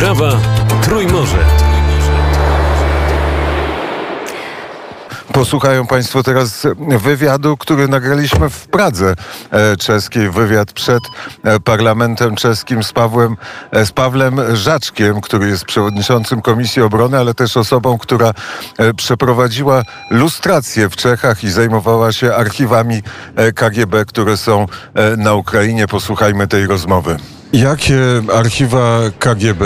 Wyprawa Trójmorze. Posłuchają Państwo teraz wywiadu, który nagraliśmy w Pradze e, czeskiej. Wywiad przed e, parlamentem czeskim z Pawłem, e, z Pawłem Żaczkiem, który jest przewodniczącym Komisji Obrony, ale też osobą, która przeprowadziła lustrację w Czechach i zajmowała się archiwami KGB, które są na Ukrainie. Posłuchajmy tej rozmowy. Jakie archiwa KGB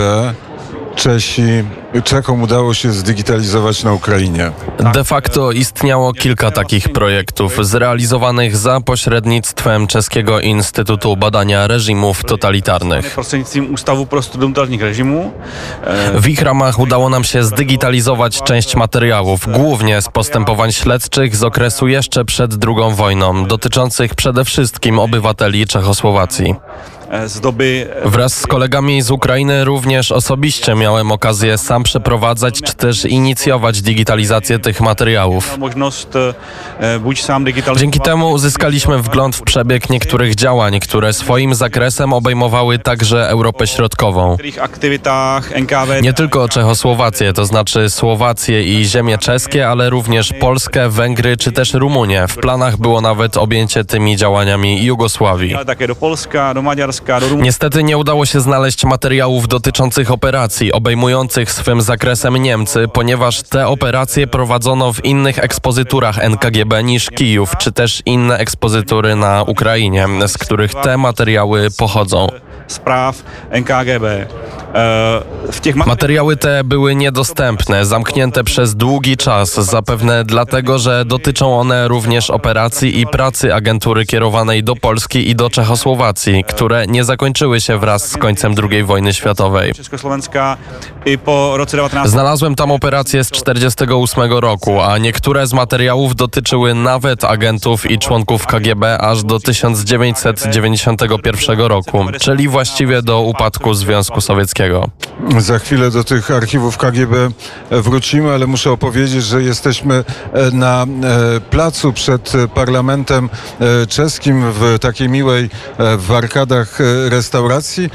Czesi, Czechom udało się zdigitalizować na Ukrainie? De facto istniało kilka takich projektów zrealizowanych za pośrednictwem Czeskiego Instytutu Badania Reżimów Totalitarnych. Reżimu. W ich ramach udało nam się zdigitalizować część materiałów, głównie z postępowań śledczych z okresu jeszcze przed II wojną, dotyczących przede wszystkim obywateli Czechosłowacji. E, z doby... E, Wraz z kolegami z Ukrainy również osobiście miałem okazję sam przeprowadzać czy też inicjować digitalizację tych materiałów. E, Dzięki temu uzyskaliśmy wgląd w przebieg niektórych działań, które swoim zakresem obejmowały także Europę Środkową. Nie tylko Czechosłowację, to znaczy Słowację i ziemie czeskie, ale również Polskę, Węgry czy też Rumunię. W planach było nawet objęcie tymi działaniami Jugosławii. Takie do Polska, Niestety nie udało się znaleźć materiałów dotyczących operacji obejmujących swym zakresem Niemcy, ponieważ te operacje prowadzono w innych ekspozyturach NKGB niż Kijów, czy też inne ekspozytury na Ukrainie, z których te materiały pochodzą. Spraw NKGB. Materiały te były niedostępne, zamknięte przez długi czas, zapewne dlatego, że dotyczą one również operacji i pracy agentury kierowanej do Polski i do Czechosłowacji, które nie zakończyły się wraz z końcem II wojny światowej. Znalazłem tam operacje z 1948 roku, a niektóre z materiałów dotyczyły nawet agentów i członków KGB aż do 1991 roku, czyli właściwie do upadku Związku Sowieckiego. Za chwilę do tych archiwów KGB wrócimy, ale muszę opowiedzieć, że jesteśmy e, na e, placu przed parlamentem e, czeskim w takiej miłej w arkadach restauracji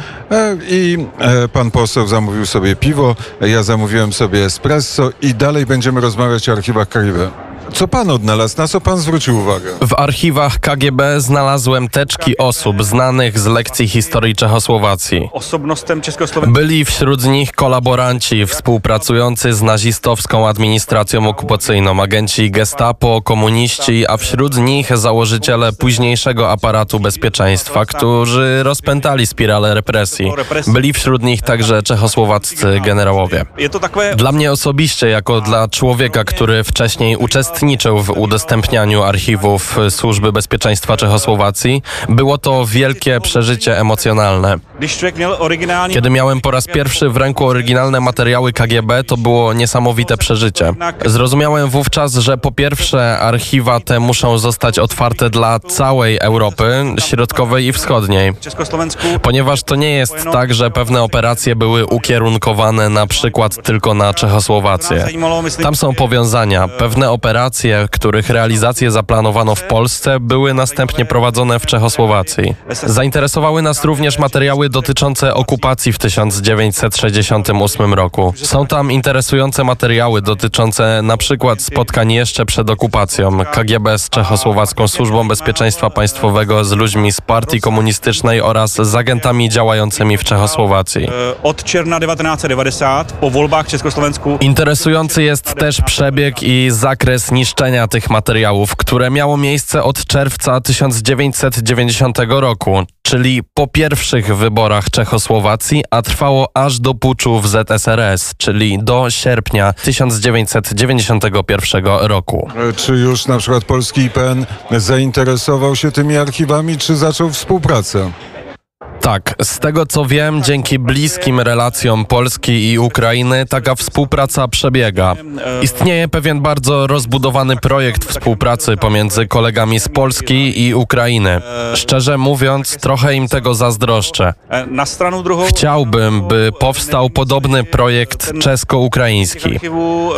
i pan poseł zamówił sobie piwo, ja zamówiłem sobie espresso i dalej będziemy rozmawiać o archiwach KGB. Co pan odnalazł? Na co pan zwrócił uwagę? W archiwach KGB znalazłem teczki osób znanych z lekcji historii Czechosłowacji. Byli wśród nich kolaboranci współpracujący z nazistowską administracją okupacyjną, agenci gestapo, komuniści, a wśród nich założyciele późniejszego aparatu bezpieczeństwa, którzy rozpętali spiralę represji. Byli wśród nich także czechosłowaccy generałowie. Dla mnie osobiście, jako dla człowieka, który wcześniej uczestniczył uczestniczył w udostępnianiu archiwów Służby Bezpieczeństwa Czechosłowacji. Było to wielkie przeżycie emocjonalne. Kiedy miałem po raz pierwszy w ręku oryginalne materiały KGB, to było niesamowite przeżycie. Zrozumiałem wówczas, że po pierwsze archiwa te muszą zostać otwarte dla całej Europy Środkowej i Wschodniej. Ponieważ to nie jest tak, że pewne operacje były ukierunkowane na przykład tylko na Czechosłowację. Tam są powiązania. Pewne operacje operacje, których realizację zaplanowano w Polsce, były następnie prowadzone w Czechosłowacji. Zainteresowały nas również materiały dotyczące okupacji w 1968 roku. Są tam interesujące materiały dotyczące na przykład spotkań jeszcze przed okupacją KGB z Czechosłowacką Służbą Bezpieczeństwa Państwowego z ludźmi z partii komunistycznej oraz z agentami działającymi w Czechosłowacji. Od czerwca 1990 po wolbach Czechosłowacku. Interesujący jest też przebieg i zakres niszczenia tych materiałów, które miało miejsce od czerwca 1990 roku, czyli po pierwszych wyborach Czechosłowacji, a trwało aż do puczu w ZSRS, czyli do sierpnia 1991 roku. Czy już na przykład polski IPN zainteresował się tymi archiwami, czy zaczął współpracę? Tak, z tego co wiem, dzięki bliskim relacjom Polski i Ukrainy taka współpraca przebiega. Istnieje pewien bardzo rozbudowany projekt współpracy pomiędzy kolegami z Polski i Ukrainy. Szczerze mówiąc, trochę im tego zazdroszczę. Chciałbym, by powstał podobny projekt czesko-ukraiński.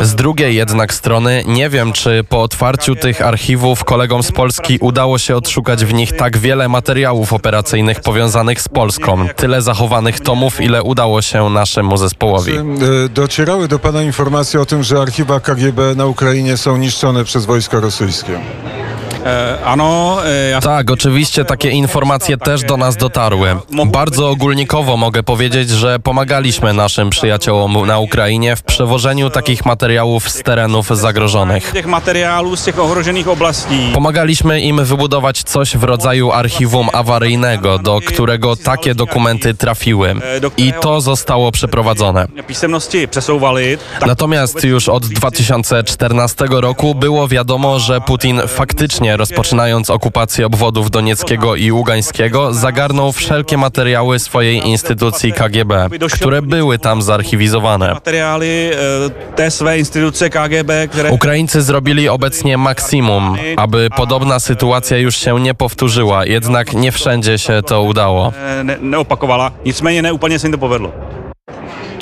Z drugiej jednak strony nie wiem, czy po otwarciu tych archiwów kolegom z Polski udało się odszukać w nich tak wiele materiałów operacyjnych powiązanych z Polską. Tyle zachowanych tomów, ile udało się naszemu zespołowi. E, Docierały do Pana informacje o tym, że archiwa KGB na Ukrainie są niszczone przez wojska rosyjskie? E, e, Tak, oczywiście takie informacje też do nas dotarły. Bardzo ogólnikowo mogę powiedzieć, że pomagaliśmy naszym przyjaciołom na Ukrainie w przewożeniu takich materiałów z terenów zagrożonych. Pomagaliśmy im wybudować coś w rodzaju archiwum awaryjnego, do którego takie dokumenty trafiły. I to zostało przeprowadzone. Tak Natomiast już od 2014 roku było wiadomo, że Putin faktycznie rozpoczynając okupację obwodów donieckiego i ługańskiego zagarnął wszelkie materiały swojej instytucji KGB, które były tam zarchiwizowane. e, Ukraińcy zrobili obecnie maksimum, aby podobna sytuacja już się nie powtórzyła, jednak nie wszędzie się to udało. e, ne úplně se jim to povedlo.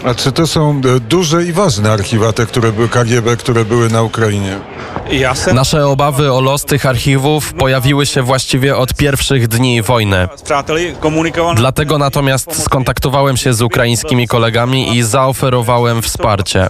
A czy to są e, duże i ważne archiwa, te, które były KGB, które były na Ukrainie? Nasze obawy o los tych archiwów pojawiły się właściwie od pierwszych dni wojny. Dlatego natomiast skontaktowałem się z ukraińskimi kolegami i zaoferowałem wsparcie.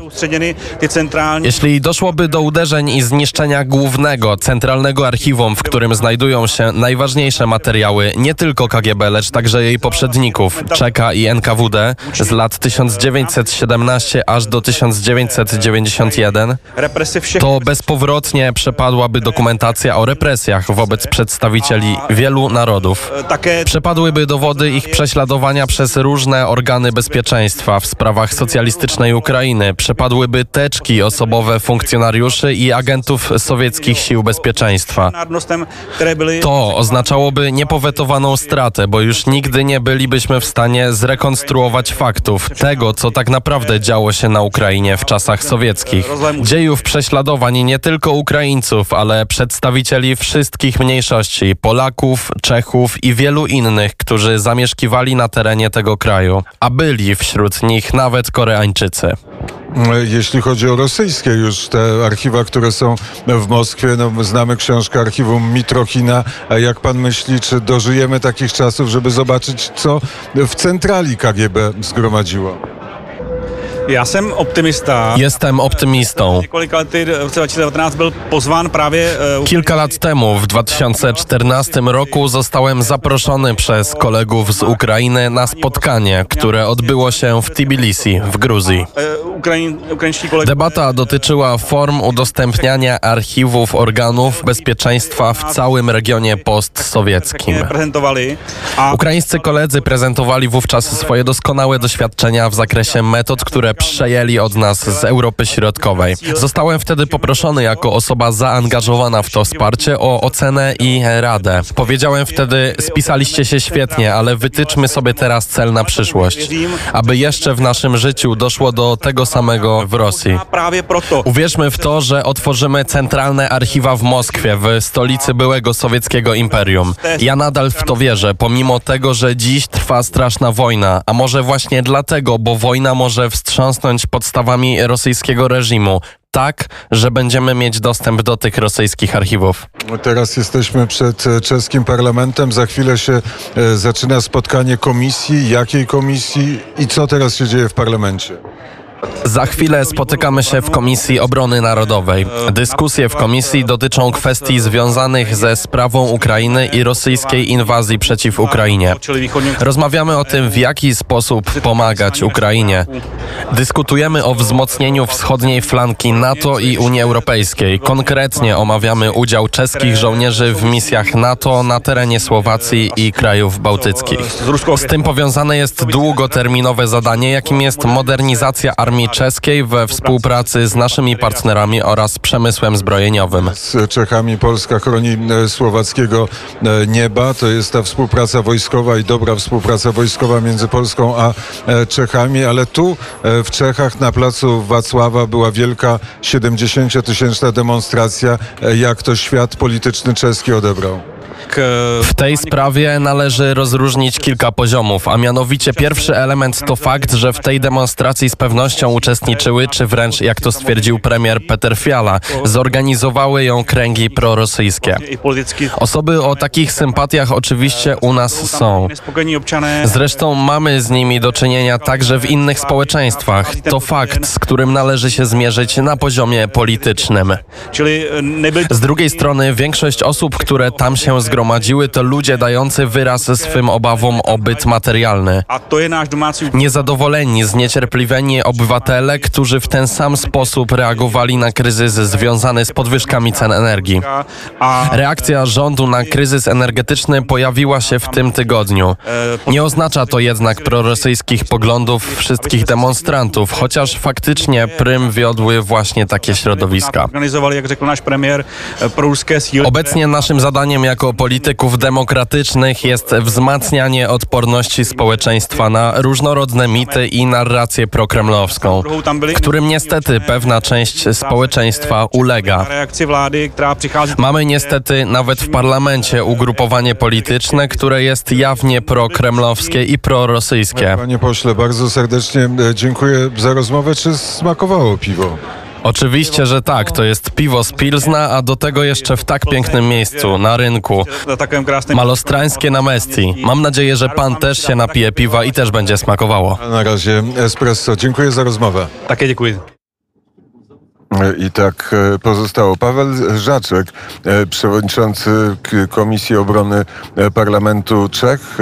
Jeśli doszłoby do uderzeń i zniszczenia głównego, centralnego archiwum, w którym znajdują się najważniejsze materiały nie tylko KGB, lecz także jej poprzedników, Czeka i NKWD z lat 1917 aż do 1991, represe všech to bezpowrotnie przepadłaby dokumentacja o represjach wobec przedstawicieli wielu narodów. Przepadłyby dowody ich prześladowania przez różne organy bezpieczeństwa w sprawach socjalistycznej Ukrainy. Przepadłyby teczki osobowe funkcjonariuszy i agentów sowieckich sił bezpieczeństwa. To oznaczałoby niepowetowaną stratę, bo już nigdy nie bylibyśmy w stanie zrekonstruować faktów tego, co tak naprawdę działo się na Ukrainie w czasach sowieckich. Dziejów prześladowań nie tylko Ukraińców, ale przedstawicieli wszystkich mniejszości Polaków, Czechów i wielu innych, którzy zamieszkiwali na terenie tego kraju, a byli wśród nich nawet Koreańczycy. Jeśli chodzi o rosyjskie już te archiwa, które są w Moskwie, no znamy książkę archiwum Mitrochina. Jak pan myśli, czy dożyjemy takich czasów, żeby zobaczyć, co w centrali KGB zgromadziło? Já jsem optimista. Jestem optymistą. Několika lety v roce 2019 byl pozván právě e, Kilka lat temu, w 2014 roku, zostałem zaproszony przez kolegów z Ukrainy na spotkanie, które odbyło się w Tbilisi, w Gruzji. Ukrajinští kolegové Debata dotyczyła form udostępniania archiwów organów bezpieczeństwa w całym regionie postsowieckim. a Ukraińscy koledzy prezentowali wówczas swoje doskonałe doświadczenia w zakresie metod, które przejęli od nas z Europy Środkowej. Zostałem wtedy poproszony jako osoba zaangażowana w to wsparcie o ocenę i radę. Powiedziałem wtedy, spisaliście się świetnie, ale wytyczmy sobie teraz cel na przyszłość, aby jeszcze w naszym życiu doszło do tego samego w Rosji. Uwierzmy w to, że otworzymy centralne archiwa w Moskwie, w stolicy byłego sowieckiego imperium. Ja nadal w to wierzę, pomimo tego, że dziś trwa straszna wojna, a może właśnie dlatego, bo wojna może wstrząsnąć podstawami rosyjskiego reżimu. Tak, że będziemy mieć dostęp do tych rosyjskich archiwów. Teraz jesteśmy przed e, czeskim parlamentem. Za chwilę się e, zaczyna spotkanie komisji. Jakiej komisji i co teraz się dzieje w parlamencie? Za chwilę spotykamy się w Komisji Obrony Narodowej. Dyskusje w komisji dotyczą kwestii związanych ze sprawą Ukrainy i rosyjskiej inwazji przeciw Ukrainie. Rozmawiamy o tym, w jaki sposób pomagać Ukrainie. Dyskutujemy o wzmocnieniu wschodniej flanki NATO i Unii Europejskiej. Konkretnie omawiamy udział czeskich żołnierzy w misjach NATO na terenie Słowacji i krajów bałtyckich. Z tym powiązane jest długoterminowe zadanie, jakim jest modernizacja armii czeskiej we współpracy z naszymi partnerami oraz przemysłem zbrojeniowym. z Czechami. Polska chroni e, słowackiego e, nieba. To jest ta współpraca wojskowa i dobra współpraca wojskowa między Polską a e, Czechami, ale tu w Czechach na placu Wacława była wielka 70-tysięczna demonstracja. Jak to świat polityczny czeski odebrał? K W tej sprawie należy rozróżnić kilka poziomów, a mianowicie pierwszy element to fakt, że w tej demonstracji z pewnością uczestniczyły, czy wręcz, jak to stwierdził premier Peter Fiala, zorganizowały ją kręgi prorosyjskie. Osoby o takich sympatiach oczywiście u nas są. Zresztą mamy z nimi do czynienia także w innych społeczeństwach. To fakt, z którym należy się zmierzyć na poziomie politycznym. Nebyl Z drugiej strony większość osób, które tam się zgromadziły, to ludzie dający wyraz swym obawom o byt materialny. Niezadowoleni, zniecierpliwieni obywatele, którzy w ten sam sposób reagowali na kryzys związany z podwyżkami cen energii. Reakcja rządu na kryzys energetyczny pojawiła się w tym tygodniu. Nie oznacza to jednak prorosyjskich poglądów wszystkich demonstrantów, chociaż faktycznie prym wiodły właśnie takie środowiska. síly. Obecnie naszym zadaniem jako polityków demokratycznych jest wzmacnianie odporności społeczeństwa na różnorodne mity i narrację prokremlowską, którym niestety pewna część społeczeństwa ulega. Mamy niestety nawet w parlamencie ugrupowanie polityczne, które jest jawnie prokremlowskie i prorosyjskie. Panie pośle, bardzo serdecznie e, dziękuję za rozmowę. Czy smakowało piwo? Oczywiście, że tak, to jest piwo z Pilzna, a do tego jeszcze w tak pięknym miejscu, na rynku. Malostrańskie na Mestii. Mam nadzieję, że pan też się napije piwa i też będzie smakowało. Na razie espresso. Dziękuję za rozmowę. Také děkuji. I tak e, pozostało. Paweł Żaczek, e, przewodniczący K- Komisji Obrony e, Parlamentu Czech,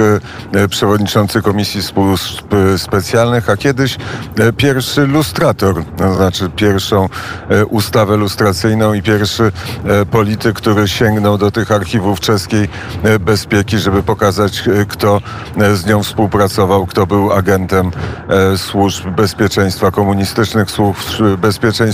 e, e, przewodniczący Komisji Służb e, Specjalnych, a kiedyś e, pierwszy lustrator, to znaczy pierwszą e, ustawę lustracyjną i pierwszy e, polityk, który sięgnął do tych archiwów czeskiej e, bezpieki, żeby pokazać, e, kto e, z nią współpracował, kto był agentem e, służb bezpieczeństwa, komunistycznych służb bezpieczeństwa.